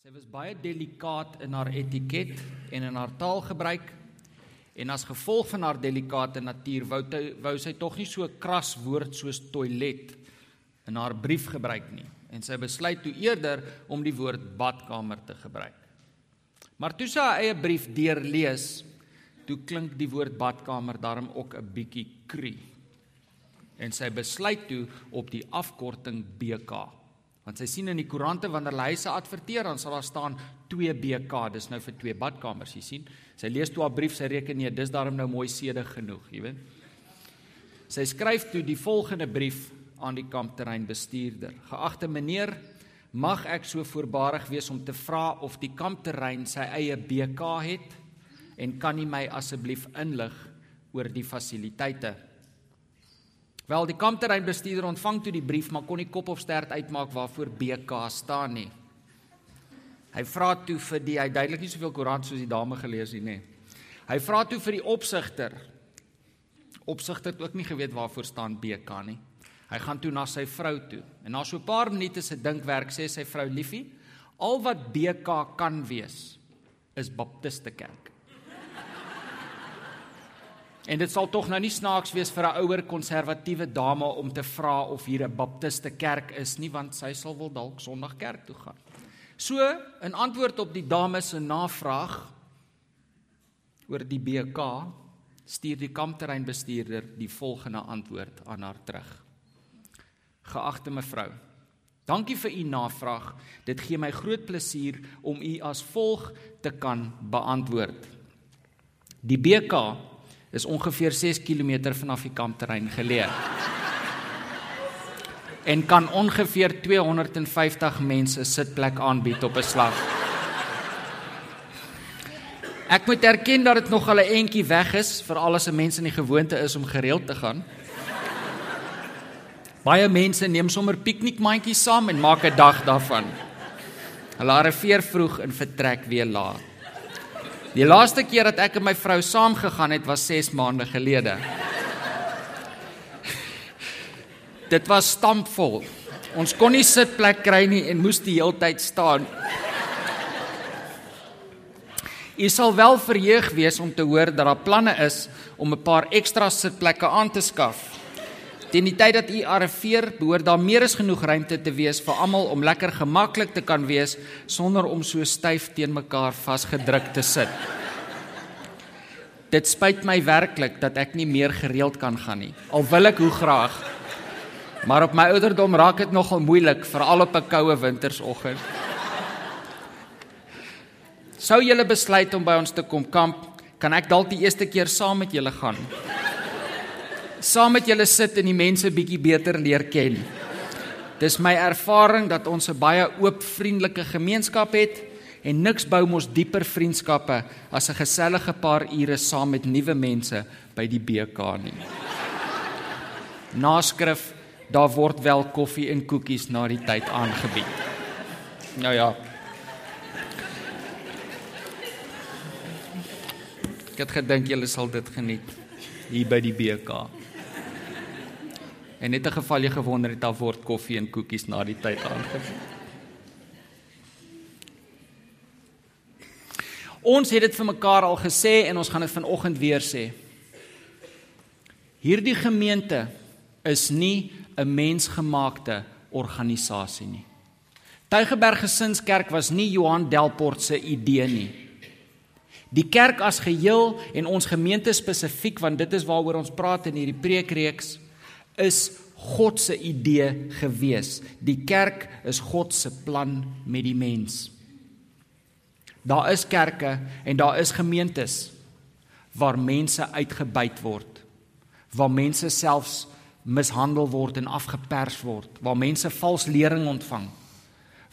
Sy was baie delikaat in haar etiket en in haar taalgebruik en as gevolg van haar delikate natuur wou, te, wou sy tog nie so kras woord soos toilet in haar brief gebruik nie en sy besluit toe eerder om die woord badkamer te gebruik. Maar toe sy haar eie brief deurlees, toe klink die woord badkamer daarom ook 'n bietjie kru. En sy besluit toe op die afkorting BK Want sy sien in die koerante wanneer hulle huise adverteer, dan sal daar staan 2BK, dis nou vir twee badkamers, jy sien. Sy lees toe haar brief, sy reken nee, dis daarom nou mooi sede genoeg, jy weet. Sy skryf toe die volgende brief aan die kampterreinbestuurder. Geagte meneer, mag ek so voorbarig wees om te vra of die kampterrein sy eie BK het en kan u my asseblief inlig oor die fasiliteite? Wel, die kampterreinbestuurder ontvang toe die brief, maar kon nie kop of stert uitmaak waarvoor BK staan nie. Hy vra toe vir die hy duidelik nie soveel koerant soos die dame gelees het nie. Hy vra toe vir die opsigter. Opsigter het ook nie geweet waarvoor staan BK nie. Hy gaan toe na sy vrou toe. En na so 'n paar minute se dinkwerk sê sy vrou liefie, al wat BK kan wees is Baptiste Kerk. En dit sal tog nou nie snaaks wees vir 'n ouer konservatiewe dame om te vra of hier 'n baptiste kerk is nie, want sy sal wel dalk Sondag kerk toe gaan. So, in antwoord op die dame se navraag oor die BK, stuur die kampterreinbestuurder die volgende antwoord aan haar terug. Geagte mevrou, dankie vir u navraag. Dit gee my groot plesier om u as volg te kan beantwoord. Die BK is ongeveer 6 km vanaf die kampterrein geleë. En kan ongeveer 250 mense sitplek aanbied op 'n slag. Ek moet erken dat dit nog al 'n entjie weg is vir al die mense in die gewoonte is om gereeld te gaan. Baie mense neem sommer piknikmandjies saam en maak 'n dag daarvan. Hulle arriveer vroeg en vertrek weer laat. Die laaste keer dat ek en my vrou saam gegaan het was 6 maande gelede. Dit was stampvol. Ons kon nie sitplek kry nie en moes die hele tyd staan. U sal wel verheug wees om te hoor dat daar planne is om 'n paar ekstra sitplekke aan te skaf. Teen die tyd dat u arriveer, behoort daar meer as genoeg ruimte te wees vir almal om lekker gemaklik te kan wees sonder om so styf teen mekaar vasgedruk te sit. Dit spyt my werklik dat ek nie meer gereeld kan gaan nie. Al wil ek hoe graag. Maar op my ouderdom raak dit nogal moeilik veral op 'n koue wintersoggend. Sou julle besluit om by ons te kom kamp, kan ek dalk die eerste keer saam met julle gaan saam met julle sit en die mense bietjie beter leer ken. Dis my ervaring dat ons 'n baie oop, vriendelike gemeenskap het en niks bou mos dieper vriendskappe as 'n gesellige paar ure saam met nuwe mense by die BK nie. Naskrif, daar word wel koffie en koekies na die tyd aangebied. Nou ja. Ek het gedink julle sal dit geniet hier by die BK. En net 'n geval jy gewonder het, daar word koffie en koekies na die tyd aangebied. Ons het dit vir mekaar al gesê en ons gaan dit vanoggend weer sê. Hierdie gemeente is nie 'n mensgemaakte organisasie nie. Tygerberg Gesinskerk was nie Johan Delport se idee nie. Die kerk as geheel en ons gemeente spesifiek want dit is waaroor ons praat in hierdie preekreeks is God se idee gewees. Die kerk is God se plan met die mens. Daar is kerke en daar is gemeentes waar mense uitgebuit word. Waar mense selfs mishandel word en afgepers word, waar mense vals lering ontvang.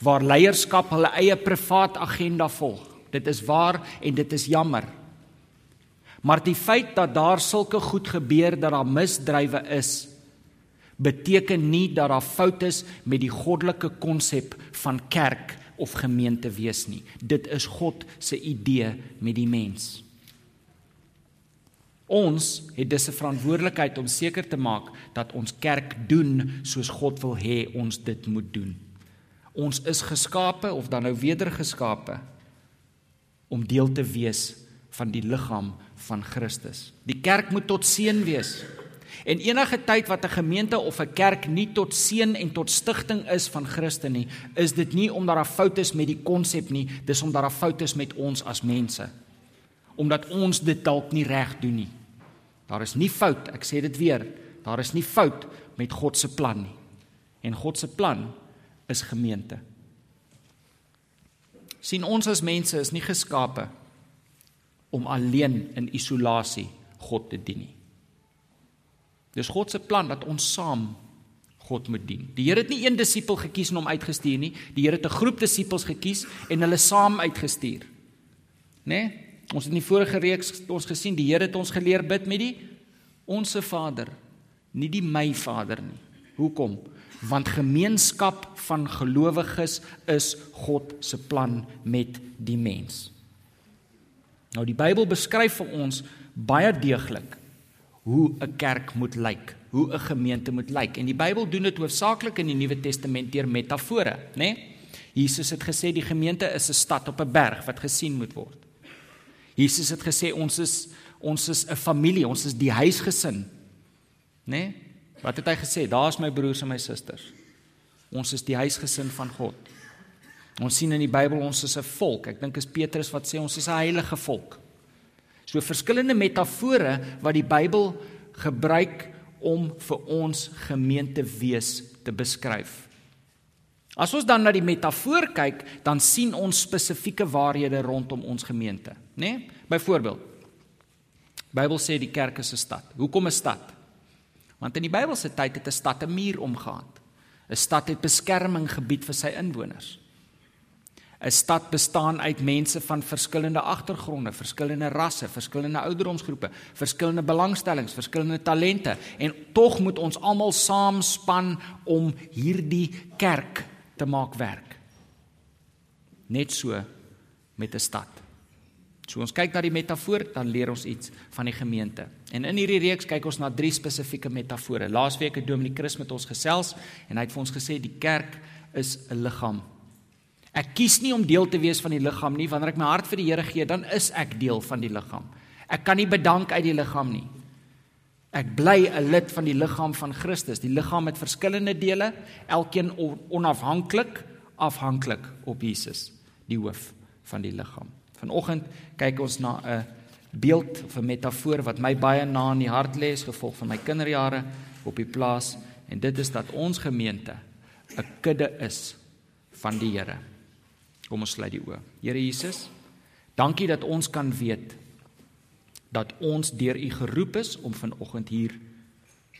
Waar leierskap hulle eie privaat agenda volg. Dit is waar en dit is jammer. Maar die feit dat daar sulke goed gebeur dat daar misdrywe is, beteken nie dat daar fout is met die goddelike konsep van kerk of gemeente wees nie. Dit is God se idee met die mens. Ons het dus 'n verantwoordelikheid om seker te maak dat ons kerk doen soos God wil hê ons dit moet doen. Ons is geskape of dan nou wedergeskape om deel te wees van die liggaam van Christus. Die kerk moet tot seën wees. En enige tyd wat 'n gemeente of 'n kerk nie tot seën en tot stigting is van Christus nie, is dit nie omdat daar foute is met die konsep nie, dis omdat daar foute is met ons as mense. Omdat ons dit dalk nie reg doen nie. Daar is nie fout, ek sê dit weer, daar is nie fout met God se plan nie. En God se plan is gemeente. sien ons as mense is nie geskape om alleen in isolasie God te dien nie. Dis God se plan dat ons saam God moet dien. Die Here het nie een disipel gekies en hom uitgestuur nie. Die Here het 'n groep disippels gekies en hulle saam uitgestuur. Né? Nee? Ons het in die vorige reeks ons gesien die Here het ons geleer bid met die onsse Vader, nie die my Vader nie. Hoekom? Want gemeenskap van gelowiges is God se plan met die mens. Nou die Bybel beskryf vir ons baie deeglik hoe 'n kerk moet lyk, hoe 'n gemeente moet lyk. En die Bybel doen dit hoofsaaklik in die Nuwe Testament deur metafore, né? Nee? Jesus het gesê die gemeente is 'n stad op 'n berg wat gesien moet word. Jesus het gesê ons is ons is 'n familie, ons is die huisgesin. Né? Nee? Wat het hy gesê? Daar's my broers en my susters. Ons is die huisgesin van God. Ons sien in die Bybel ons is 'n volk. Ek dink is Petrus wat sê ons is 'n heilige volk. So verskillende metafore wat die Bybel gebruik om vir ons gemeente wees te beskryf. As ons dan na die metafoor kyk, dan sien ons spesifieke waarhede rondom ons gemeente, né? Nee? Byvoorbeeld. Bybel sê die kerk is 'n stad. Hoekom 'n stad? Want in die Bybel se tyd het 'n stad 'n muur omgehad. 'n Stad het beskerming gebied vir sy inwoners. 'n Stad bestaan uit mense van verskillende agtergronde, verskillende rasse, verskillende ouderdomsgroepe, verskillende belangstellings, verskillende talente en tog moet ons almal saamspan om hierdie kerk te maak werk. Net so met 'n stad. So ons kyk na die metafoor, dan leer ons iets van die gemeente. En in hierdie reeks kyk ons na drie spesifieke metafore. Laasweek het Dominee Chris met ons gesels en hy het vir ons gesê die kerk is 'n liggaam Ek kies nie om deel te wees van die liggaam nie. Wanneer ek my hart vir die Here gee, dan is ek deel van die liggaam. Ek kan nie bedank uit die liggaam nie. Ek bly 'n lid van die liggaam van Christus. Die liggaam het verskillende dele, elkeen onafhanklik afhanklik op Jesus, die hoof van die liggaam. Vanoggend kyk ons na 'n beeld of 'n metafoor wat my baie na in die hart lê as gevolg van my kinderjare op die plaas en dit is dat ons gemeente 'n kudde is van die Here. Kom ons sluit die oë. Here Jesus, dankie dat ons kan weet dat ons deur U geroep is om vanoggend hier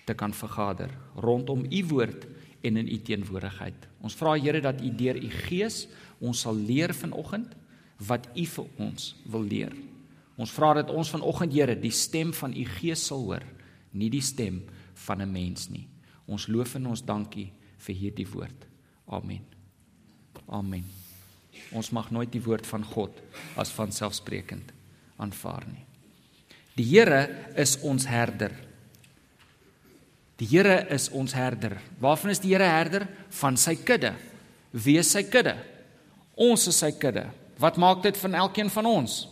te kan vergader rondom U woord en in U teenwoordigheid. Ons vra Here dat U deur U Gees ons sal leer vanoggend wat U vir ons wil leer. Ons vra dat ons vanoggend Here die stem van U Gees sal hoor, nie die stem van 'n mens nie. Ons loof en ons dankie vir hierdie woord. Amen. Amen. Ons mag nooit die woord van God as van selfsprekend aanvaar nie. Die Here is ons herder. Die Here is ons herder. Waarvan is die Here herder? Van sy kudde. Wie is sy kudde? Ons is sy kudde. Wat maak dit van elkeen van ons?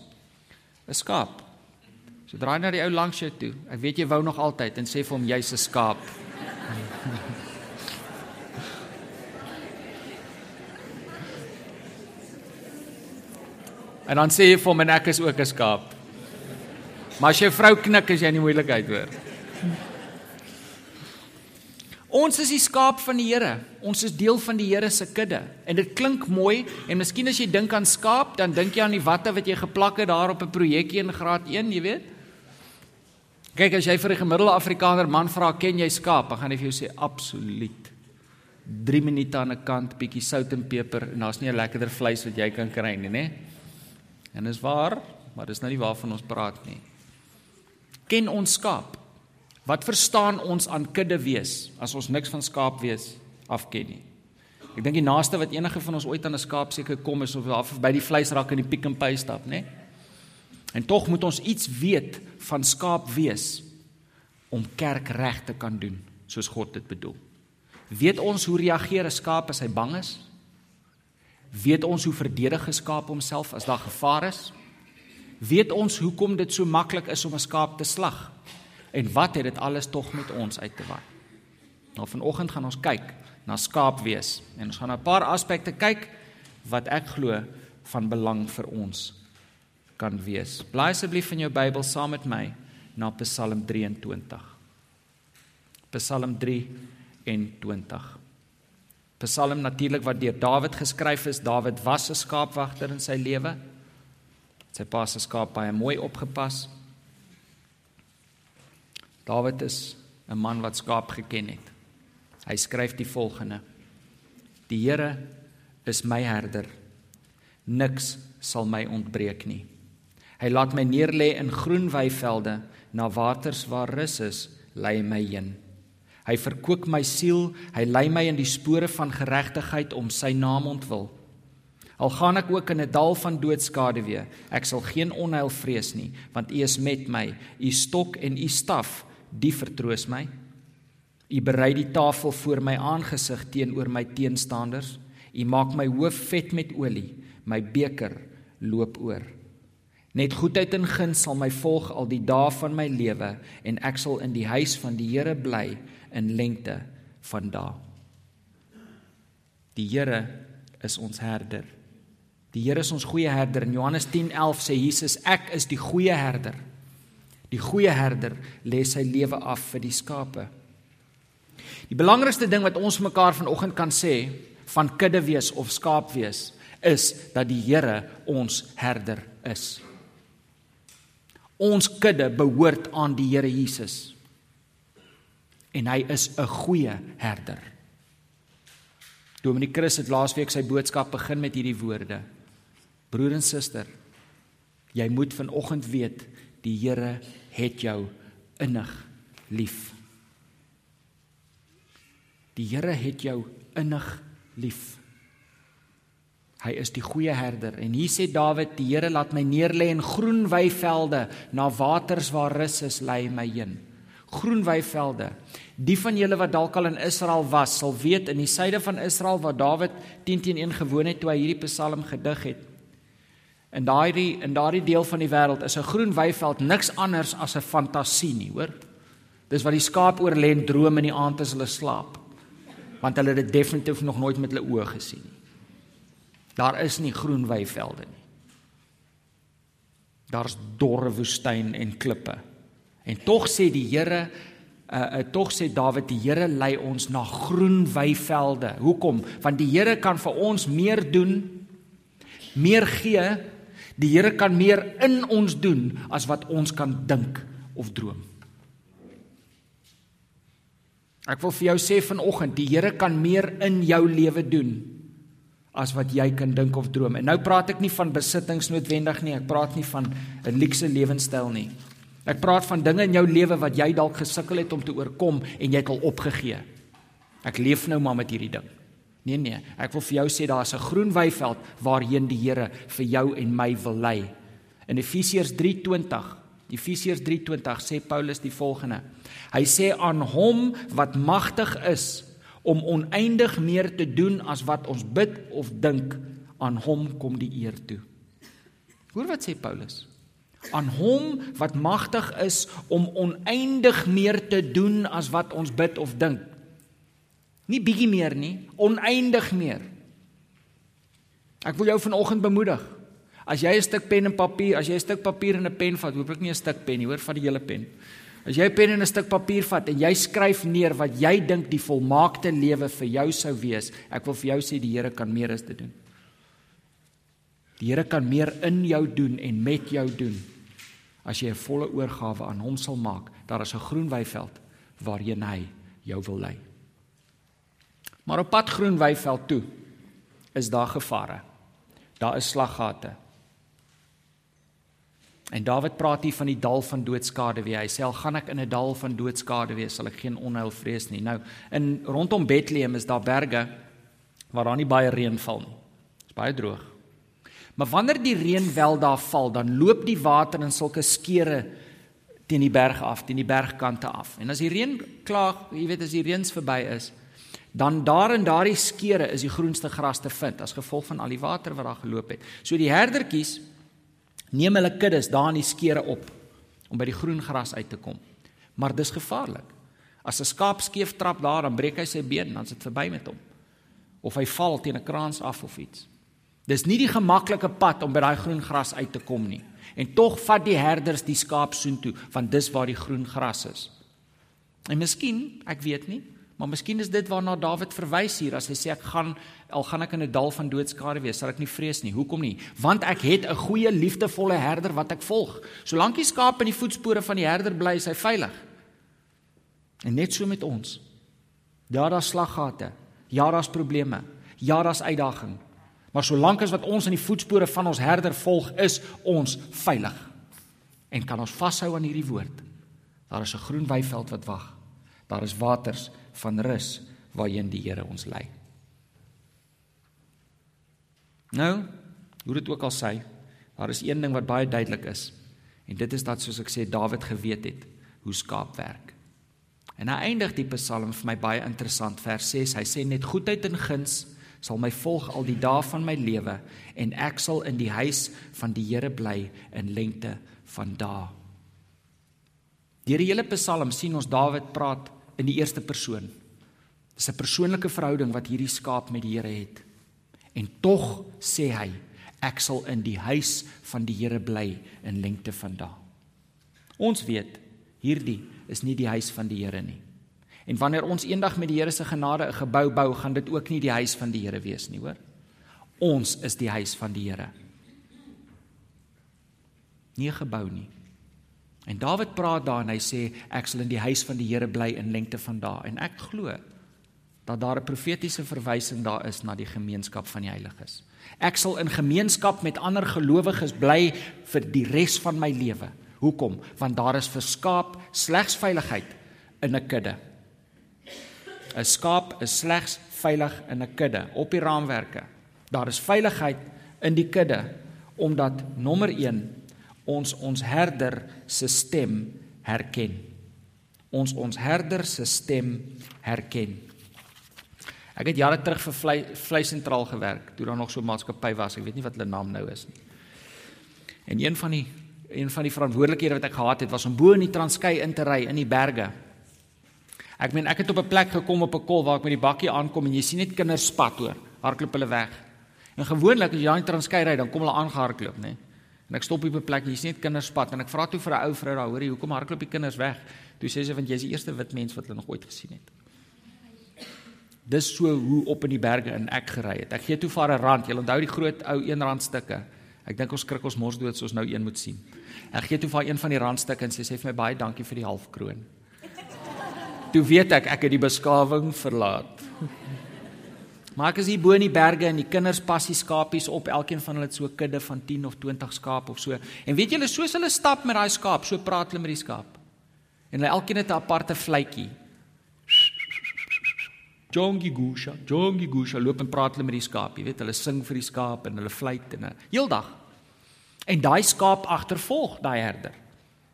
'n Skaap. So draai na die ou langs jou toe. Ek weet jy wou nog altyd en sê vir hom jy's 'n skaap. En dan sê jy vir hom en ek is ook 'n skaap. Maar as jou vrou knik as jy in moeilikheid hoor. Ons is die skaap van die Here. Ons is deel van die Here se kudde. En dit klink mooi en miskien as jy dink aan skaap, dan dink jy aan die watte wat jy geplak het daar op 'n projekkie in graad 1, jy weet. Kyk as jy vir 'n gemiddelde Afrikaner man vra, "Ken jy skaap?" dan gaan hy vir jou sê, "Absoluut." 3 minute aan 'n kant, bietjie sout en peper en daar's nie 'n lekkerder vleis wat jy kan kry nie, né? En dis waar, maar dis nou nie waarvan ons praat nie. Ken ons skaap? Wat verstaan ons aan kudde wees as ons niks van skaap wees afken nie? Ek dink die naaste wat enige van ons ooit aan 'n skaap seker kom is of af by die vleisrak in die Pick n Pay stap, né? En tog moet ons iets weet van skaap wees om kerk reg te kan doen soos God dit bedoel. Weet ons hoe reageer 'n skaap as hy bang is? Weet ons hoe verdedig 'n skaap homself as daar gevaar is? Weet ons hoekom dit so maklik is om 'n skaap te slag? En wat het dit alles tog met ons uit te waai? Nou vanoggend gaan ons kyk na skaapwees en ons gaan 'n paar aspekte kyk wat ek glo van belang vir ons kan wees. Blaai asseblief in jou Bybel saam met my na Psalm 23. Psalm 23. Psalm natuurlik wat deur Dawid geskryf is. Dawid was 'n skaapwagter in sy lewe. Sy pa se skaap baie mooi opgepas. Dawid is 'n man wat skaap geken het. Hy skryf die volgende: Die Here is my herder. Niks sal my ontbreek nie. Hy laat my neerlê in groen weivelde, na waters waar rus is, lei my heen. Hy verkoop my siel, hy lei my in die spore van geregtigheid om sy naam ontwil. Al gaan ek ook in 'n dal van doodskaduwee, ek sal geen onheil vrees nie, want U is met my. U stok en U staf, die vertroos my. U berei die tafel voor my aangesig teenoor my teenstanders. U maak my hoof vet met olie, my beker loop oor. Net goedheid en guns sal my volg al die dae van my lewe en ek sal in die huis van die Here bly in lengte van dae. Die Here is ons herder. Die Here is ons goeie herder. In Johannes 10:11 sê Jesus ek is die goeie herder. Die goeie herder lê sy lewe af vir die skape. Die belangrikste ding wat ons mekaar vanoggend kan sê van kudde wees of skaap wees is dat die Here ons herder is. Ons kudde behoort aan die Here Jesus. En hy is 'n goeie herder. Dominee Chris het laasweek sy boodskap begin met hierdie woorde. Broer en suster, jy moet vanoggend weet die Here het jou innig lief. Die Here het jou innig lief. Hy is die goeie herder en hier sê Dawid die Here laat my neerlê in groen weivelde na waters waar rus is lei my heen. Groen weivelde. Die van julle wat dalk al in Israel was, sal weet in die suide van Israel waar Dawid 10 teen 1 gewoon het toe hy hierdie Psalm gedig het. In daardie in daardie deel van die wêreld is 'n groen weiveld niks anders as 'n fantasie nie, hoor. Dis wat die skaap oor lê en droom in die aand as hulle slaap want hulle het dit definitief nog nooit met hulle oë gesien nie. Daar is nie groen weivelde nie. Daar's dorre woestyn en klippe. En tog sê die Here, uh, uh tog sê Dawid, die Here lei ons na groen weivelde. Hoekom? Want die Here kan vir ons meer doen, meer gee. Die Here kan meer in ons doen as wat ons kan dink of droom. Ek wil vir jou sê vanoggend, die Here kan meer in jou lewe doen as wat jy kan dink of droom. En nou praat ek nie van besittings noodwendig nie, ek praat nie van 'n luukse lewenstyl nie. Ek praat van dinge in jou lewe wat jy dalk gesukkel het om te oorkom en jy het al opgegee. Ek leef nou maar met hierdie ding. Nee nee, ek wil vir jou sê daar's 'n groen weiveld waarheen die Here vir jou en my wil lei. In Efesiërs 3:20 Efesiërs 3:20 sê Paulus die volgende. Hy sê aan hom wat magtig is om oneindig meer te doen as wat ons bid of dink, aan hom kom die eer toe. Hoor wat sê Paulus? Aan hom wat magtig is om oneindig meer te doen as wat ons bid of dink. Nie bietjie meer nie, oneindig meer. Ek wil jou vanoggend bemoedig. As jy 'n stuk pen en papier, as jy 'n stuk papier en 'n pen vat, hoop ek nie 'n stuk pen nie, hoor, vat die hele pen. As jy 'n pen en 'n stuk papier vat en jy skryf neer wat jy dink die volmaakte lewe vir jou sou wees, ek wil vir jou sê die Here kan meer as dit doen. Die Here kan meer in jou doen en met jou doen as jy 'n volle oorgawe aan hom sal maak. Daar is 'n groen weiveld waarheen hy jou wil lei. Maar op pad groen weiveld toe is daar gevare. Daar is slaggate. En Dawid praat hier van die dal van doodskade wie hy sê al gaan ek in 'n dal van doodskade wees sal ek geen onheil vrees nie. Nou in rondom Bethlehem is daar berge waar daar nie baie reën val nie. Dit is baie droog. Maar wanneer die reën wel daar val, dan loop die water in sulke skeure teen die berge af, teen die bergkante af. En as die reën klaar, jy weet as die reëns verby is, dan daar in daardie skeure is die groenste gras te vind as gevolg van al die water wat daar geloop het. So die herdertjies neem hulle kuddes daar in die skeure op om by die groen gras uit te kom. Maar dis gevaarlik. As 'n skaap skeef trap daar, dan breek hy sy been, dan is dit verby met hom. Of hy val teen 'n kraans af of iets. Dis nie die gemaklike pad om by daai groen gras uit te kom nie. En tog vat die herders die skaap soontoe, want dis waar die groen gras is. En miskien, ek weet nie, maar miskien is dit waarna Dawid verwys hier as hy sê ek gaan al gaan ek in 'n dal van doodskade wees, sal ek nie vrees nie. Hoekom nie? Want ek het 'n goeie liefdevolle herder wat ek volg. Solank die skaap in die voetspore van die herder bly, is hy veilig. En net so met ons. Ja, daar's slaggate. Ja, daar's probleme. Ja, daar's uitdagings. Maar solank as wat ons in die voetspore van ons herder volg, is ons veilig. En kan ons vashou aan hierdie woord. Daar is 'n groen weiveld wat wag. Daar is waters van rus waarheen die Here ons lei. Nou, hoe dit ook al sê, daar is een ding wat baie duidelik is. En dit is dat soos ek sê Dawid geweet het hoe skaap werk. En hy eindig die Psalm vir my baie interessant vers 6. Hy sê net goedheid en guns sal my volg al die dae van my lewe en ek sal in die huis van die Here bly in lengte van dae. Deur die hele Psalm sien ons Dawid praat in die eerste persoon. Dis 'n persoonlike verhouding wat hierdie skaap met die Here het. En tog sê hy, ek sal in die huis van die Here bly in lengte van dae. Ons weet, hierdie is nie die huis van die Here nie. En wanneer ons eendag met die Here se genade 'n gebou bou, gaan dit ook nie die huis van die Here wees nie, hoor? Ons is die huis van die Here. Nie 'n gebou nie. En Dawid praat daar en hy sê ek sal in die huis van die Here bly in lengte van dae en ek glo dat daar 'n profetiese verwysing daar is na die gemeenskap van die heiliges. Ek sal in gemeenskap met ander gelowiges bly vir die res van my lewe. Hoekom? Want daar is verskaap slegs veiligheid in 'n kudde. 'n Skaap is slegs veilig in 'n kudde op die raamwerke. Daar is veiligheid in die kudde omdat nommer 1 ons ons herder se stem herken. Ons ons herder se stem herken. Ek het jare terug vir vlei vlei sentraal gewerk, toe daar nog so 'n maatskappy was. Ek weet nie wat hulle naam nou is nie. En een van die een van die verantwoordelikhede wat ek gehad het was om bo in die Transkei in te ry in die berge. Ek meen ek het op 'n plek gekom op 'n kol waar ek met die bakkie aankom en jy sien net kinders spat hoor, hardloop hulle weg. En gewoonlik as jy daar in Transkei ry, dan kom hulle aangehardloop, né? En ek stop op 'n plek, sien net kinders spat en ek vra toe vir 'n ou vrou daar, hoorie, hoekom hardloop die kinders weg? Toe sê sy want jy's die eerste wit mens wat hulle nog ooit gesien het. Dis so hoe op in die berge in ek gery het. Ek gee toe vir 'n rand. Jy onthou die groot ou 1 rand stukke. Ek dink ons skrik ons mors dood soos nou een moet sien. Ek gee toe vir een van die randstukke en sy sê vir my baie dankie vir die half kroon. Toe weet ek ek het die beskawing verlaat. Maar ek is hier bo in die berge en die kinders pas die skapies op. Elkeen van hulle het so 'n kudde van 10 of 20 skaap of so. En weet julle soos hulle stap met daai skaap, so praat hulle met die skaap. En hulle elkeen het 'n aparte fluitjie. Jongi Gusha, Jongi Gusha loop en praat hulle met die skaap. Jy weet, hulle sing vir die skaap en hulle fluit en heeldag. En daai skaap agtervolg daai herder.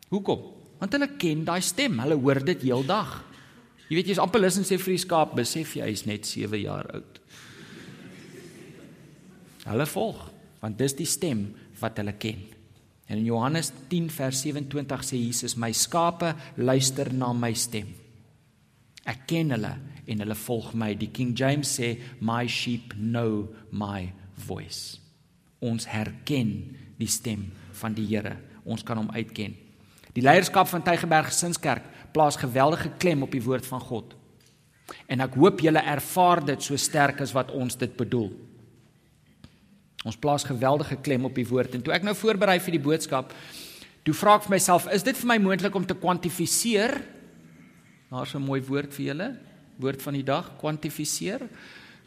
Hoekom? Want hulle ken daai stem. Hulle hoor dit heeldag. Jy weet, jy's amper lus en sê vir die skaap, besef jy hy's net 7 jaar oud. Hulle volg, want dis die stem wat hulle ken. En in Johannes 10 vers 27 sê Jesus, my skape luister na my stem. Ek ken hulle en hulle volg my. Die King James sê my sheep know my voice. Ons herken die stem van die Here. Ons kan hom uitken. Die leierskap van Tygerberg Gesinskerk plaas geweldige klem op die woord van God. En ek hoop julle ervaar dit so sterk as wat ons dit bedoel. Ons plaas geweldige klem op die woord en toe ek nou voorberei vir die boodskap, toe vra ek vir myself, is dit vir my moontlik om te kwantifiseer Daar's 'n mooi woord vir julle. Woord van die dag, kwantifiseer.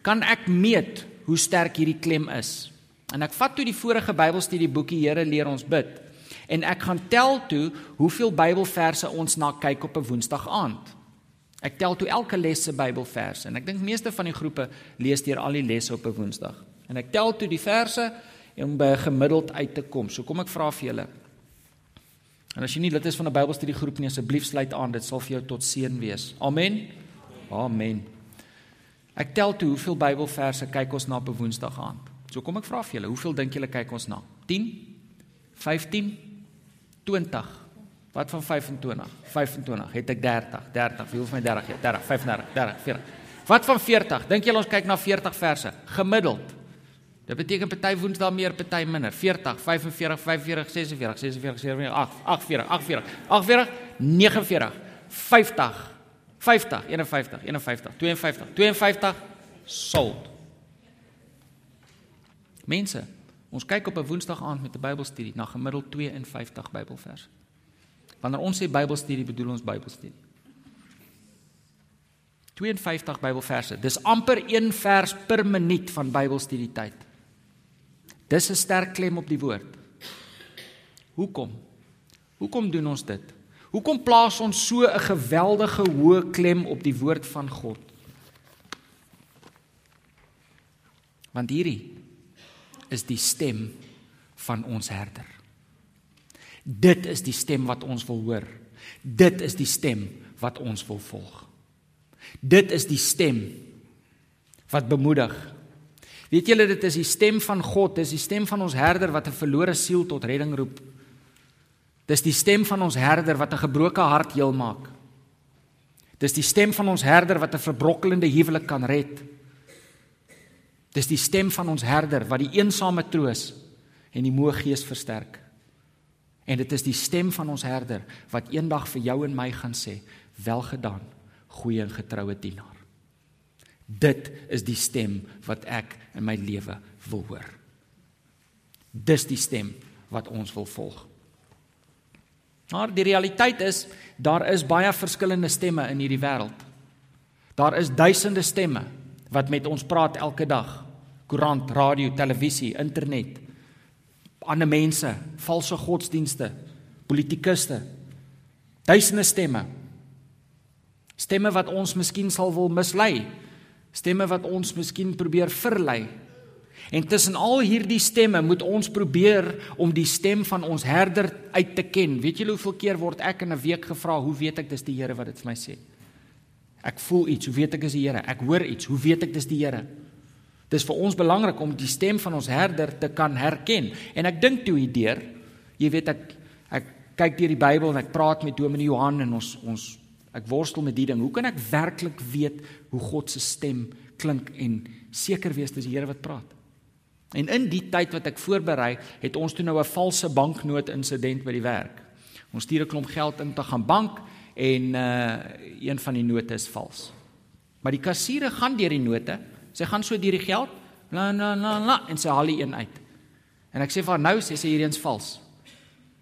Kan ek meet hoe sterk hierdie klem is? En ek vat toe die vorige Bybelstudie boekie Here leer ons bid. En ek gaan tel toe hoeveel Bybelverse ons na kyk op 'n Woensdag aand. Ek tel toe elke les se Bybelverse en ek dink meeste van die groepe lees deur al die lesse op 'n Woensdag. En ek tel toe die verse om by gemiddeld uit te kom. So kom ek vra vir julle, En as jy nie lid is van 'n Bybelstudiegroep nie, asseblief sluit aan, dit sal vir jou tot seën wees. Amen. Amen. Ek tel toe hoeveel Bybelverse kyk ons na op 'n Woensdag aand. So kom ek vra vir julle, hoeveel dink julle kyk ons na? 10? 15? 20? Wat van 25? 25. Het ek 30? 30. Wie hoef my 30? 30, 35, 30, 40. Wat van 40? Dink julle ons kyk na 40 verse gemiddeld? Dit beteken party Woensdae meer, party minder. 40, 45, 45, 46, 46, 47, 48, 48, 48, 49, 50. 50, 51, 51, 52, 52 sold. Mense, ons kyk op 'n Woensdag aand met 'n Bybelstudie na gemiddeld 52 Bybelverse. Wanneer ons sê Bybelstudie, bedoel ons Bybelstudie. 52 Bybelverse. Dis amper 1 vers per minuut van Bybelstudie tyd. Dis 'n sterk klem op die woord. Hoekom? Hoekom doen ons dit? Hoekom plaas ons so 'n geweldige hoë klem op die woord van God? Want hierdie is die stem van ons herder. Dit is die stem wat ons wil hoor. Dit is die stem wat ons wil volg. Dit is die stem wat bemoedig. Weet julle dit is die stem van God, dis die stem van ons herder wat 'n verlore siel tot redding roep. Dis die stem van ons herder wat 'n gebroke hart heel maak. Dis die stem van ons herder wat 'n verbrokkelende huwelik kan red. Dis die stem van ons herder wat die eensame troos en die moe gees versterk. En dit is die stem van ons herder wat eendag vir jou en my gaan sê: "Welgedaan, goeie en getroue dienaar." Dit is die stem wat ek in my lewe wil hoor. Dis die stem wat ons wil volg. Maar die realiteit is daar is baie verskillende stemme in hierdie wêreld. Daar is duisende stemme wat met ons praat elke dag. Koerant, radio, televisie, internet. Ander mense, valse godsdienste, politikuste. Duisende stemme. Stemme wat ons miskien sal wil mislei. Stemme wat ons miskien probeer verlei En tussen al hierdie stemme moet ons probeer om die stem van ons herder uit te ken. Weet julle hoeveel keer word ek in 'n week gevra, hoe weet ek dis die Here wat dit vir my sê? Ek voel iets, hoe weet ek dis die Here? Ek hoor iets, hoe weet ek dis die Here? Dis vir ons belangrik om die stem van ons herder te kan herken. En ek dink toe hierdeur, jy weet ek ek kyk deur die Bybel en ek praat met Dominee Johan en ons ons ek worstel met die ding. Hoe kan ek werklik weet hoe God se stem klink en seker wees dis die Here wat praat? En in die tyd wat ek voorberei, het ons toe nou 'n valse banknoot insident by die werk. Ons stuur 'n klomp geld in te gaan bank en uh een van die note is vals. Maar die kassiere gaan deur die note. Sy gaan so deur die geld, la la la la en sy haal die een uit. En ek sê vir haar nou sê sy hierdie eens vals.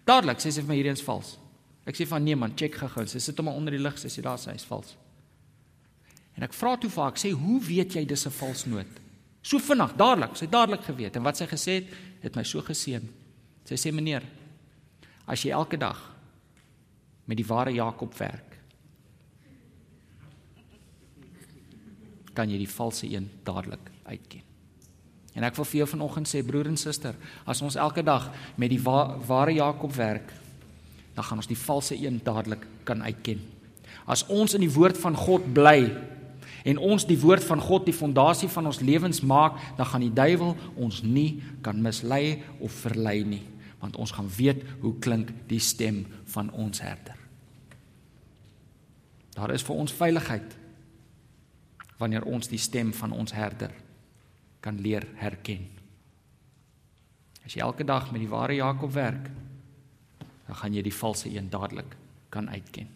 Dadelik sê sy vir my hierdie eens vals. Ek sê van nee man, check gou-gou. Sy sit hom onder die lig, sy sê daar sê hy's vals. En ek vra toe vir haar, ek sê hoe weet jy dis 'n vals noot? So vinnig, dadelik, sy het dadelik geweet en wat sy gesê het, het my so geseën. Sy sê meneer, as jy elke dag met die ware Jakob werk, kan jy die valse een dadelik uitken. En ek wil vir jou vanoggend sê broer en suster, as ons elke dag met die wa ware Jakob werk, dan gaan ons die valse een dadelik kan uitken. As ons in die woord van God bly, en ons die woord van God die fondasie van ons lewens maak, dan gaan die duiwel ons nie kan mislei of verlei nie, want ons gaan weet hoe klink die stem van ons herder. Daar is vir ons veiligheid wanneer ons die stem van ons herder kan leer herken. As jy elke dag met die ware Jakob werk, dan gaan jy die valse een dadelik kan uitken.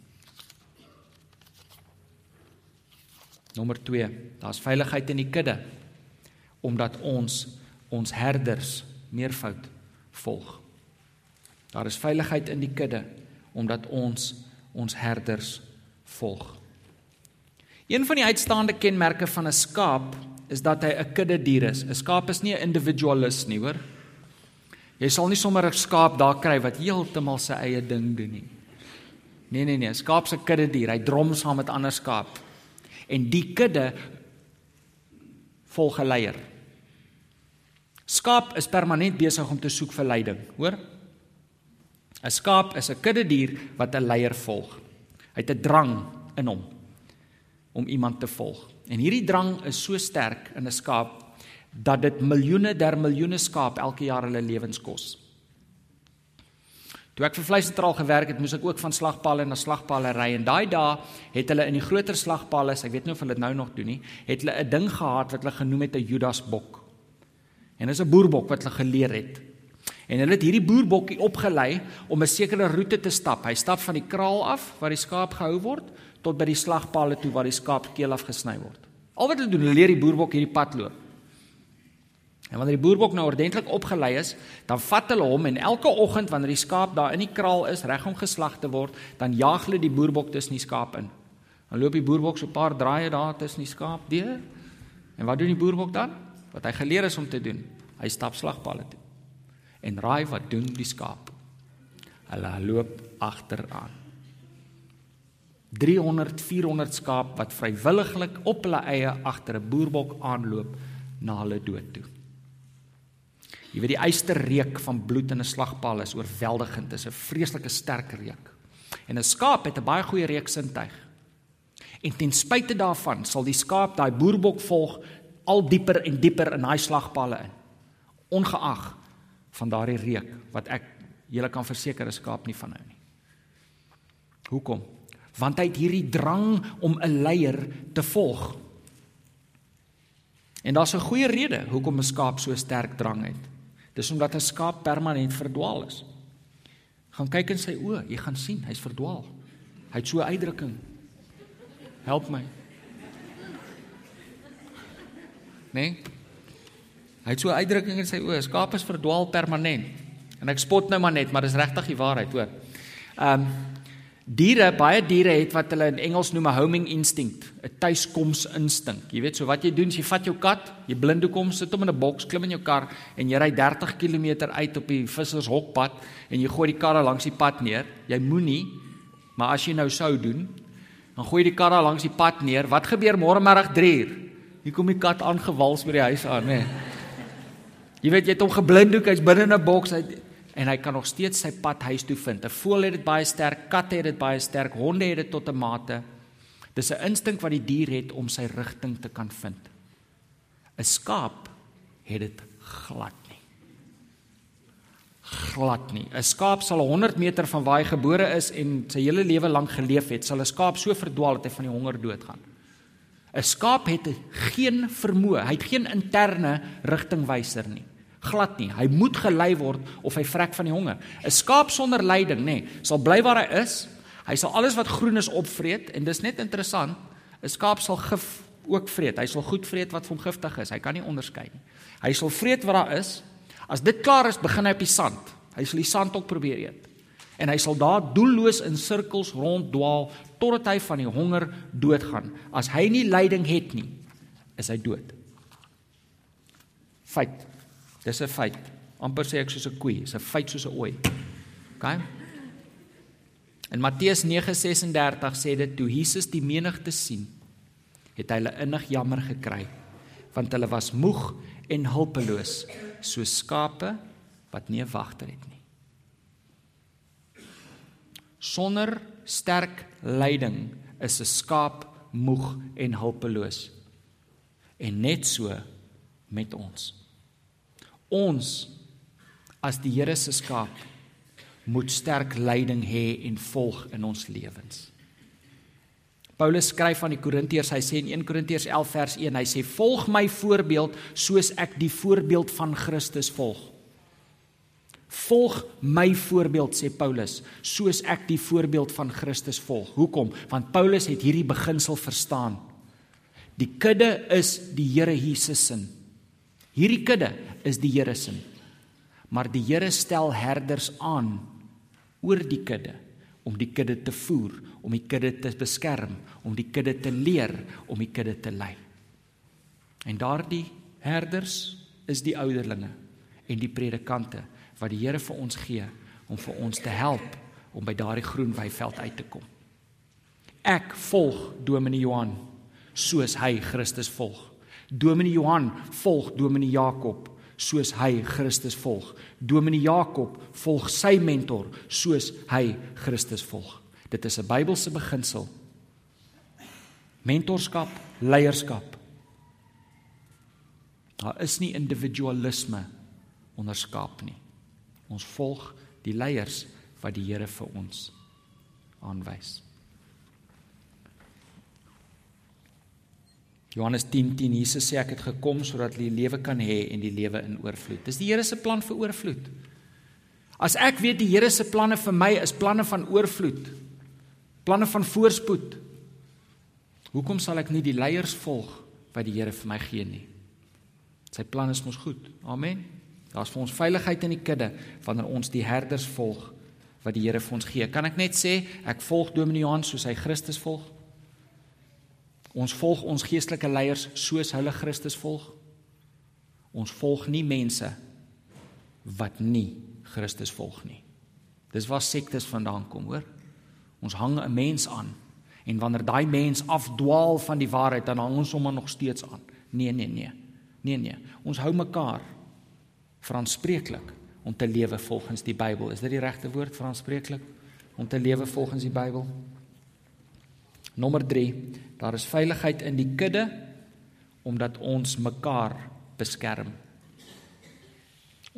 Nommer 2, daar's veiligheid in die kudde omdat ons ons herders meervoud volg. Daar is veiligheid in die kudde omdat ons ons herders volg. Een van die uitstaande kenmerke van 'n skaap is dat hy 'n kudde dier is. 'n Skaap is nie 'n individualis nie, hoor. Jy sal nie sommer 'n skaap daar kry wat heeltemal sy eie ding doen nie. Nee nee nee, skaap se kudde dier. Hy drom saam met ander skaap en die kudde volg 'n leier. Skaap is permanent besig om te soek vir leiding, hoor? 'n Skaap is 'n kudde dier wat 'n leier volg. Hy het 'n drang in hom om iemand te volg. En hierdie drang is so sterk in 'n skaap dat dit miljoene der miljoene skaap elke jaar hulle lewens kos. Toe ek vir vleissentraal gewerk het, moes ek ook van slagpalle na slagpalle ry en daai dae het hulle in die groter slagpalle, ek weet nie of hulle dit nou nog doen nie, het hulle 'n ding gehad wat hulle genoem het 'n Judasbok. En dis 'n boerbok wat hulle geleer het. En hulle het hierdie boerbokkie opgelei om 'n sekere roete te stap. Hy stap van die kraal af waar die skaap gehou word tot by die slagpalle toe waar die skaap keel afgesny word. Al wat hulle doen, hulle leer die boerbok hierdie pad loop. En wanneer die boerbok nou ordentlik opgelei is, dan vat hulle hom en elke oggend wanneer die skaap daar in die kraal is reg om geslag te word, dan jaag hulle die boerbok tussen die skaap in. Dan loop die boerbok so 'n paar draaie daar tussen die skaap deur. En wat doen die boerbok dan? Wat hy geleer is om te doen. Hy stap slagpalle toe. En raai wat doen die skaap? Hulle loop agteraan. 300 400 skaap wat vrywilliglik op hulle eie agter 'n boerbok aanloop na hulle dood toe. Jy weet die eysterreuk van bloed in 'n slagpaal is oorweldigend. Dit is 'n vreeslike sterk reuk. En 'n skaap het 'n baie goeie reuksintuig. En ten spyte daarvan sal die skaap daai boerbok volg al dieper en dieper in daai slagpalle in. Ongeag van daardie reuk wat ek julle kan verseker 'n skaap nie van hou nie. Hoekom? Want hy het hierdie drang om 'n leier te volg. En daar's 'n goeie rede hoekom 'n skaap so sterk drang het. Dis omdat 'n skaap permanent verdwaal is. Gaan kyk in sy oë, jy gaan sien hy's verdwaal. Hy het so 'n uitdrukking. Help my. Nee. Hy het so 'n uitdrukking in sy oë. Skaap is verdwaal permanent. En ek spot nou maar net, maar dis regtig die waarheid, hoor. Ehm um, Diere, baie diere het wat hulle in Engels noem 'n homing instinct, 'n tuiskoms instink. Jy weet, so wat jy doen, jy vat jou kat, jy blinde kom, sit hom in 'n boks, klim in jou kar en jy ry 30 km uit op die vissershokpad en jy gooi die karre langs die pad neer. Jy moenie, maar as jy nou sou doen, dan gooi jy die karre langs die pad neer. Wat gebeur môre middag 3uur? Hier kom die kat aangewals by die huis aan, nê. Nee. Jy weet jy het hom geblinddoek, hy's binne in 'n boks, hy en hy kan nog steeds sy pad huis toe vind. 'n Voël het dit baie sterk, katte het dit baie sterk, honde het dit tot 'n mate. Dis 'n instink wat die dier het om sy rigting te kan vind. 'n Skaap het dit glad nie. Glad nie. 'n Skaap sal 100 meter van waar hy gebore is en sy hele lewe lank geleef het, sal 'n skaap so verdwaal dat hy van die honger doodgaan. 'n Skaap het geen vermoë, hy het geen interne rigtingwyser nie glad nie. Hy moet gelei word of hy vrek van die honger. 'n Skaap sonder leiding, nê, nee, sal bly waar hy is. Hy sal alles wat groen is opvreet en dis net interessant. 'n Skaap sal gif ook vreet. Hy sal goed vreet wat vir hom giftig is. Hy kan nie onderskei nie. Hy sal vreet wat daar is. As dit klaar is, begin hy op die sand. Hy sal die sand ook probeer eet. En hy sal daar doelloos in sirkels ronddwaal totdat hy van die honger doodgaan. As hy nie leiding het nie, is hy dood. Feit. Dis 'n feit. amper sê ek soos 'n koei, is 'n feit soos 'n ooi. OK? In Matteus 9:36 sê dit toe Jesus die menigte sien, het hy hulle innig jammer gekry, want hulle was moeg en hulpeloos, soos skape wat nie 'n wagter het nie. Sonder sterk leiding is 'n skaap moeg en hulpeloos. En net so met ons. Ons as die Here se skaap moet sterk leiding hê en volg in ons lewens. Paulus skryf aan die Korintiërs, hy sê in 1 Korintiërs 11 vers 1, hy sê volg my voorbeeld soos ek die voorbeeld van Christus volg. Volg my voorbeeld sê Paulus, soos ek die voorbeeld van Christus volg. Hoekom? Want Paulus het hierdie beginsel verstaan. Die kudde is die Here Jesus se. Hierdie kudde is die Here se. Maar die Here stel herders aan oor die kudde om die kudde te voer, om die kudde te beskerm, om die kudde te leer, om die kudde te lei. En daardie herders is die ouderlinge en die predikante wat die Here vir ons gee om vir ons te help om by daardie groen weiveld uit te kom. Ek volg Dominee Johan soos hy Christus volg. Dominee Johan volg Dominee Jakob soos hy Christus volg. Dominee Jakob volg sy mentor soos hy Christus volg. Dit is 'n Bybelse beginsel. Mentorskap, leierskap. Daar is nie individualisme onder skaap nie. Ons volg die leiers wat die Here vir ons aanwys. Johannes 10:10 10, Jesus sê ek het gekom sodat jy lewe kan hê en die lewe in oorvloed. Dis die Here se plan vir oorvloed. As ek weet die Here se planne vir my is planne van oorvloed, planne van voorspoed, hoekom sal ek nie die leiers volg wat die Here vir my gee nie? Sy plan is mos goed. Amen. Daar's vir ons veiligheid in die kudde wanneer ons die herders volg wat die Here vir ons gee. Kan ek net sê ek volg Dominee Johan soos hy Christus volg? Ons volg ons geestelike leiers soos hulle Christus volg. Ons volg nie mense wat nie Christus volg nie. Dis waar sektes vandaan kom, hoor. Ons hang 'n mens aan en wanneer daai mens afdwaal van die waarheid, dan hang ons hom nog steeds aan. Nee, nee, nee. Nee, nee. Ons hou mekaar verantwoordelik om te lewe volgens die Bybel. Is dit die regte woord verantwoordelik om te lewe volgens die Bybel? Nommer 3. Daar is veiligheid in die kudde omdat ons mekaar beskerm.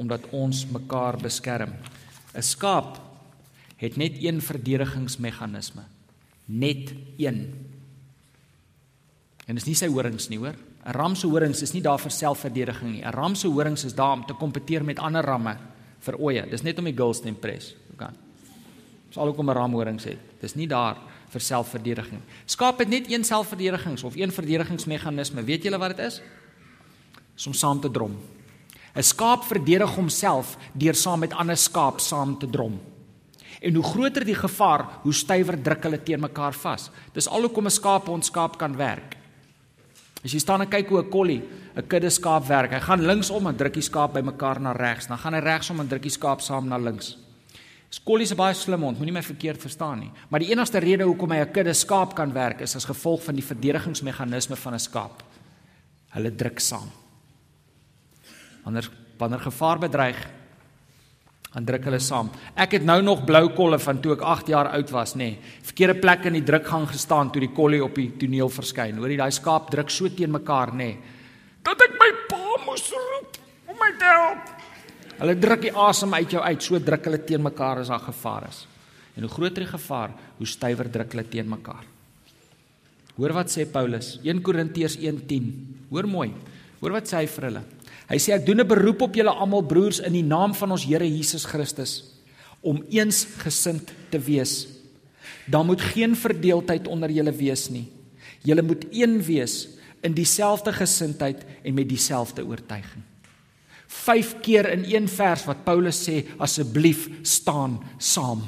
Omdat ons mekaar beskerm. 'n Skaap het net een verdedigingsmeganisme. Net een. En dis nie sy horings nie, hoor. 'n Ram se horings is nie daar vir selfverdediging nie. 'n Ram se horings is daar om te kompeteer met ander ramme vir oeye. Dis net om die girls te impress. Okay. Dis al hoekom 'n ram horings het. Dis nie daar vir selfverdediging. Skaap het net een selfverdedigings of een verdedigingsmeganisme. Weet julle wat dit is? Is om saam te drom. 'n Skaap verdedig homself deur saam met ander skaap saam te drom. En hoe groter die gevaar, hoe stywer druk hulle teen mekaar vas. Dis al hoekom 'n skaap ons skaap kan werk. As jy staan en kyk hoe 'n kollie 'n kudde skaap werk, hy gaan linksom en druk die skaap bymekaar na regs, dan gaan hy regsom en druk die skaap saam na links. Skollie is baie slim hond, moenie my verkeerd verstaan nie. Maar die enigste rede hoekom hy 'n kudde skaap kan werk is as gevolg van die verdedigingsmeganisme van 'n skaap. Hulle druk saam. Wanneer wanneer gevaar bedreig, dan druk hulle saam. Ek het nou nog blou kolle van toe ek 8 jaar oud was, nê. Nee, verkeerde plek in die drukgang gestaan toe die kollie op die toneel verskyn. Hoor jy daai skaap druk so teen mekaar, nê. Nee, dat ek my pa moes roep om my te help. Hulle druk die asem uit jou uit, so druk hulle teen mekaar as daar gevaar is. En hoe groter die gevaar, hoe stywer druk hulle teen mekaar. Hoor wat sê Paulus, 1 Korintiërs 1:10. Hoor mooi. Hoor wat sê hy vir hulle. Hy sê ek doen 'n beroep op julle almal broers in die naam van ons Here Jesus Christus om eensgesind te wees. Daar moet geen verdeeldheid onder julle wees nie. Julle moet een wees in dieselfde gesindheid en met dieselfde oortuiging. 5 keer in een vers wat Paulus sê asseblief staan saam.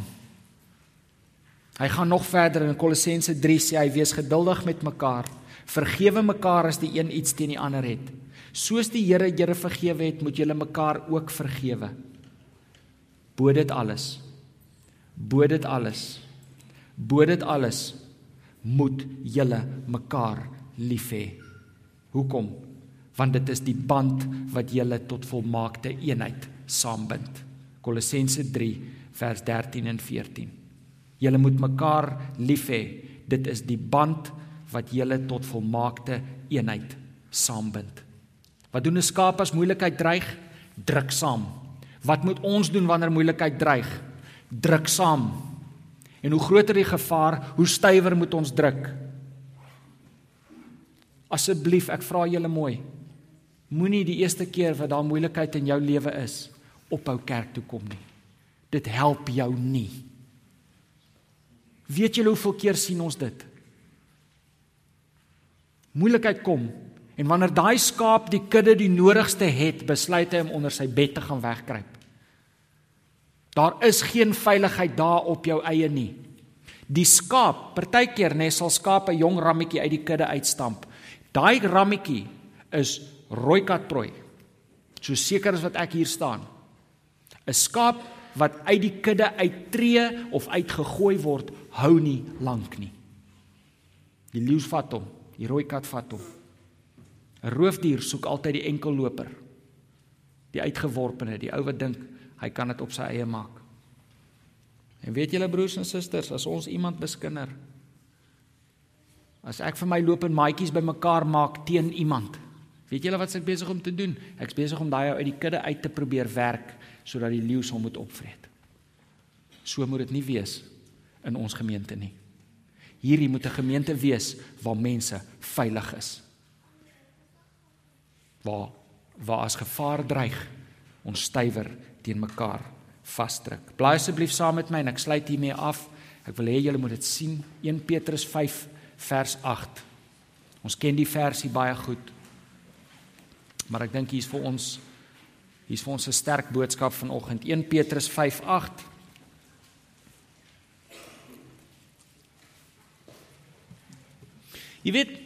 Hy gaan nog verder in Kolossense 3 sê hy wees geduldig met mekaar, vergewe mekaar as die een iets teen die ander het. Soos die Here julle vergewe het, moet julle mekaar ook vergewe. Bo dit alles. Bo dit alles. Bo dit alles moet julle mekaar lief hê. Hoekom? Want dit is die band wat julle tot volmaakte eenheid saambind. Kolossense 3 vers 13 en 14. Julle moet mekaar lief hê. Dit is die band wat julle tot volmaakte eenheid saambind. Wat doen 'n skaap as moeilikheid dreig? Druk saam. Wat moet ons doen wanneer moeilikheid dreig? Druk saam. En hoe groter die gevaar, hoe stywer moet ons druk? Asseblief, ek vra julle mooi. Moenie die eerste keer wat daar moeilikheid in jou lewe is, ophou kerk toe kom nie. Dit help jou nie. Weet julle hoeveel keer sien ons dit? Moeilikheid kom en wanneer daai skaap die kudde die nodigste het, besluit hy om onder sy bed te gaan wegkruip. Daar is geen veiligheid daar op jou eie nie. Die skaap, partykeer nê, sal skaap 'n jong rammetjie uit die kudde uitstamp. Daai rammetjie is rooi katprooi. So seker as wat ek hier staan. 'n Skaap wat uit die kudde uittreë of uitgegooi word, hou nie lank nie. Die leeu vat hom, die rooi kat vat hom. 'n Roofdier soek altyd die enkelloper. Die uitgeworpene, die ou wat dink hy kan dit op sy eie maak. En weet julle broers en susters, as ons iemand beskinder, As ek vir my loop en maatjies bymekaar maak teen iemand. Weet julle wat ek besig om te doen? Ek's besig om daai uit die kudde uit te probeer werk sodat die leeu hom moet opvreet. So moet dit nie wees in ons gemeente nie. Hierdie moet 'n gemeente wees waar mense veilig is. Waar waar as gevaar dreig, ons stywer teen mekaar vasdruk. Blaai asseblief saam met my en ek sluit hiermee af. Ek wil hê julle moet dit sien. 1 Petrus 5 vers 8. Ons ken die versie baie goed. Maar ek dink hier's vir ons hier's vir ons 'n sterk boodskap vanoggend. 1 Petrus 5:8. Jy weet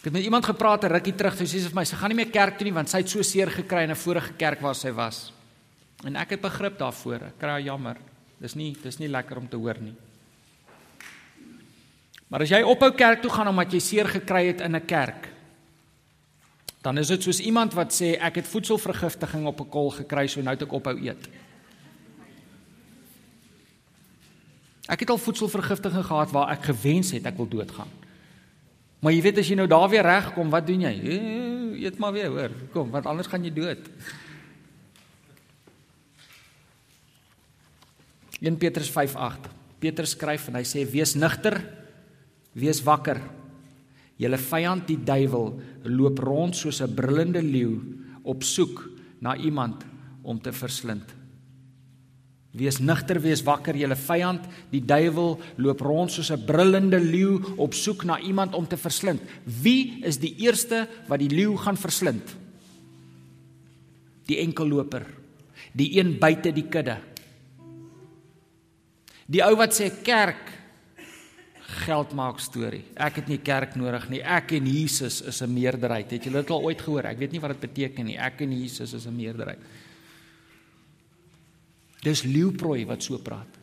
Ek het met iemand gepraat 'n rukkie terug, sy sê vir my sy gaan nie meer kerk toe nie want sy het so seer gekry in 'n vorige kerk waar sy was. En ek het begrip daarvoor. Ek kry jammer. Dis nie dis nie lekker om te hoor nie. Maar as jy ophou kerk toe gaan omdat jy seer gekry het in 'n kerk, dan is dit soos iemand wat sê ek het voedselvergiftiging op 'n kol gekry, so nou het ek ophou eet. Ek het al voedselvergiftiging gehad waar ek gewens het ek wil doodgaan. Maar jy weet as jy nou daar weer regkom, wat doen jy? Eet maar weer, hoor. Kom, want anders gaan jy dood. 1 Petrus 5:8. Petrus skryf en hy sê wees nigter, wees wakker. Julle vyand die duiwel loop rond soos 'n brullende leeu op soek na iemand om te verslind. Wees nigter, wees wakker, julle vyand, die duiwel loop rond soos 'n brullende leeu op soek na iemand om te verslind. Wie is die eerste wat die leeu gaan verslind? Die enkelloper. Die een buite die kudde. Die ou wat sê kerk geld maak storie. Ek het nie kerk nodig nie. Ek en Jesus is 'n meerderheid. Het julle dit al ooit gehoor? Ek weet nie wat dit beteken nie. Ek en Jesus is 'n meerderheid. Dis leeuprooi wat so praat.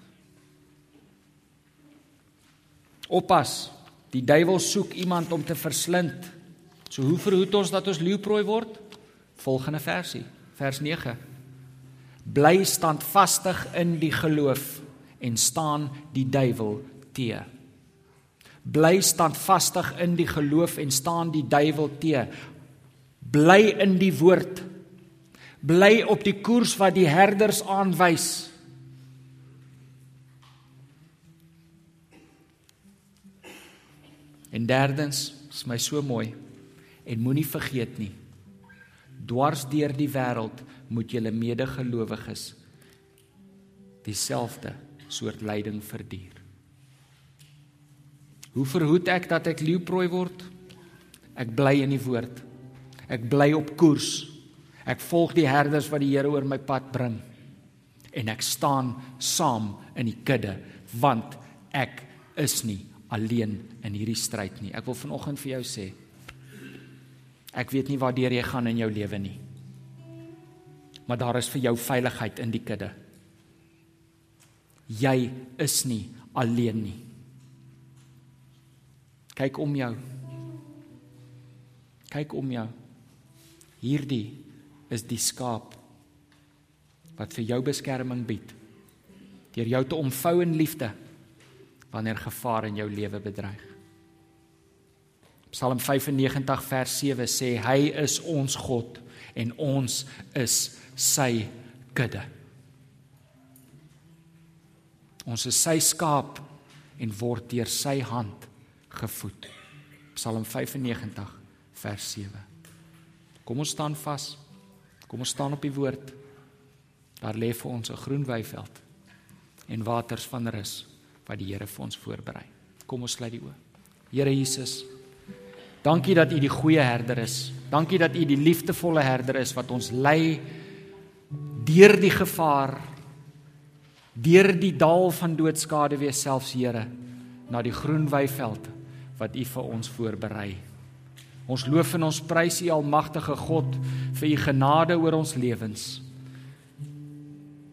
Oppas, die duiwel soek iemand om te verslind. So hoe verhoed ons dat ons leeuprooi word? Volgende versie, vers 9. Bly standvastig in die geloof en staan die duiwel te. Bly standvastig in die geloof en staan die duiwel te. Bly in die woord bly op die koers wat die herders aanwys. En derdens, is my so mooi en moenie vergeet nie. Dwars deur die wêreld moet julle medegelowiges dieselfde soort lyding verduur. Hoe verhoed ek dat ek leeuprooi word? Ek bly in die woord. Ek bly op koers. Ek volg die herders wat die Here oor my pad bring. En ek staan saam in die kudde want ek is nie alleen in hierdie stryd nie. Ek wil vanoggend vir jou sê ek weet nie waar deur jy gaan in jou lewe nie. Maar daar is vir jou veiligheid in die kudde. Jy is nie alleen nie. Kyk om jou. Kyk om jou. Hierdie is die skaap wat vir jou beskerming bied deur jou te omvou in liefde wanneer gevaar in jou lewe bedreig. Psalm 95 vers 7 sê hy is ons God en ons is sy kudde. Ons is sy skaap en word deur sy hand gevoed. Psalm 95 vers 7. Kom ons staan vas. Kom ons staan op die woord. Daar lê vir ons 'n groen weiveld en waters van rus wat die Here vir ons voorberei. Kom ons sluit die oë. Here Jesus, dankie dat U die goeie herder is. Dankie dat U die liefdevolle herder is wat ons lei deur die gevaar deur die dal van doodskade weer selfs Here na die groen weiveld wat U vir ons voorberei. Ons loof en ons prys U almagtige God vir U genade oor ons lewens.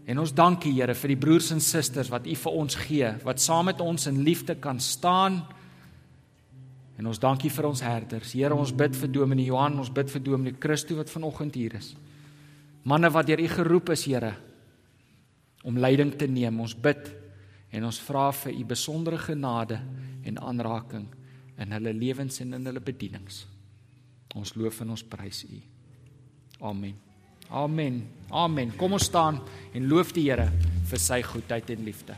En ons dank U Here vir die broers en susters wat U vir ons gee, wat saam met ons in liefde kan staan. En ons dank U vir ons herders. Here, ons bid vir Dominee Johan, ons bid vir Dominee Christo wat vanoggend hier is. Manne wat deur U geroep is, Here, om leiding te neem. Ons bid en ons vra vir u besondere genade en aanraking in hulle lewens en in hulle bedienings. Ons loof en ons prys u. Amen. Amen. Amen. Kom ons staan en loof die Here vir sy goedheid en liefde.